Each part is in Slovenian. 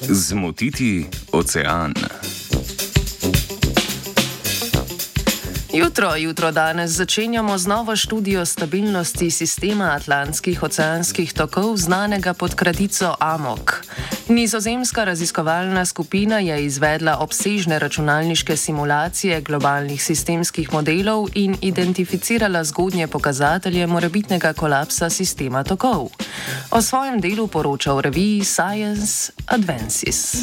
Zmotiti ocean. Jutro, jutro danes začenjamo z novo študijo stabilnosti sistema atlantskih oceanskih tokov, znanega pod kratico AMOK. Nizozemska raziskovalna skupina je izvedla obsežne računalniške simulacije globalnih sistemskih modelov in identificirala zgodnje pokazatelje morebitnega kolapsa sistema tokov. O svojem delu poroča v reviji Science Advances.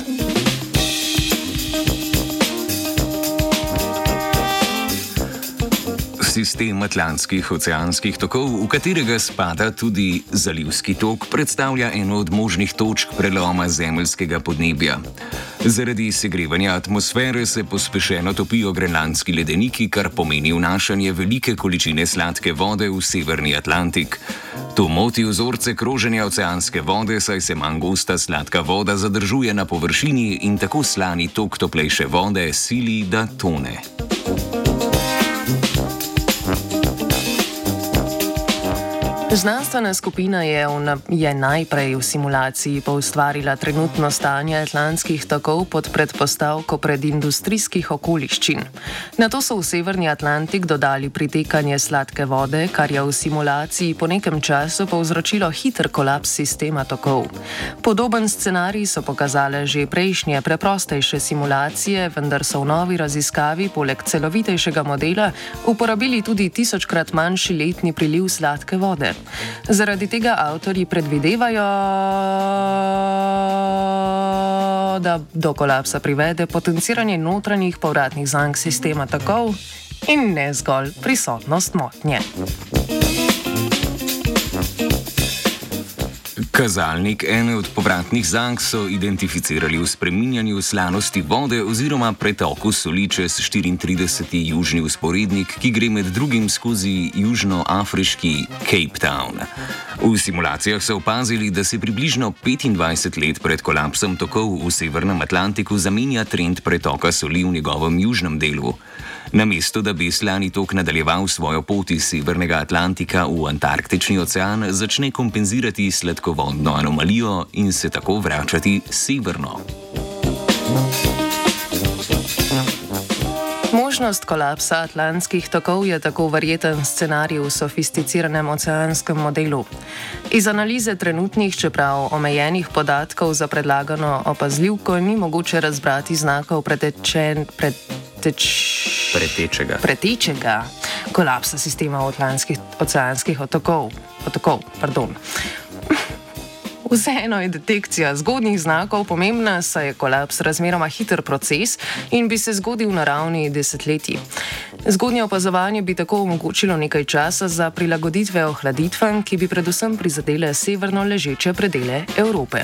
Sistem atlantskih oceanskih tokov, v katerega spada tudi zalivski tok, predstavlja eno od možnih točk preloma zemeljskega podnebja. Zaradi segrevanja atmosfere se pospešeno topijo grenlandski ledeniki, kar pomeni vnašanje velike količine sladke vode v severni Atlantik. To moti vzorce kroženja oceanske vode, saj se manj gosta sladka voda zadržuje na površini in tako slani tok toplejše vode sili, da tone. Znanstvena skupina je, v, je najprej v simulaciji poustvarila trenutno stanje atlantskih tokov pod predpostavko predindustrijskih okoliščin. Na to so v Severni Atlantik dodali pritekanje sladke vode, kar je v simulaciji po nekem času povzročilo hiter kolaps sistema tokov. Podoben scenarij so pokazale že prejšnje preprostejše simulacije, vendar so v novi raziskavi poleg celovitejšega modela uporabili tudi tisočkrat manjši letni priliv sladke vode. Zaradi tega avtori predvidevajo, da do kolapsa privede potenciranje notranjih povratnih zank sistema takov in ne zgolj prisotnost motnje. Kazalnik ene od povratnih zank so identificirali v spreminjanju slanosti vode oziroma pretoku soli čez 34. južni usporednik, ki gre med drugim skozi južnoafriški Cape Town. V simulacijah so opazili, da se približno 25 let pred kolapsom tokov v Severnem Atlantiku zamenja trend pretoka soli v njegovem južnem delu. Namesto da bi slani tok nadaljeval svojo pot iz Severnega Atlantika v Antarktični ocean, začne kompenzirati sladkovodno anomalijo in se tako vračati severno. Možnost kolapsa atlantskih tokov je tako verjeten scenarij v sofisticiranem oceanskem modelu. Iz analize trenutnih, čeprav omejenih podatkov za predlagano opazljivko ni mogoče razbrati znakov pretečen. Pret preteč... pretečega. pretečega kolapsa sistema oceanskih otokov. otokov Vseeno je detekcija zgodnjih znakov pomembna, saj je kolaps razmeroma hiter proces in bi se zgodil na ravni desetletij. Zgodnje opazovanje bi tako omogočilo nekaj časa za prilagoditve ohladitvam, ki bi predvsem prizadele severno ležeče predele Evrope.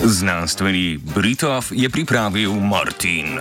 Znanstveni Britov je pripravil Martin.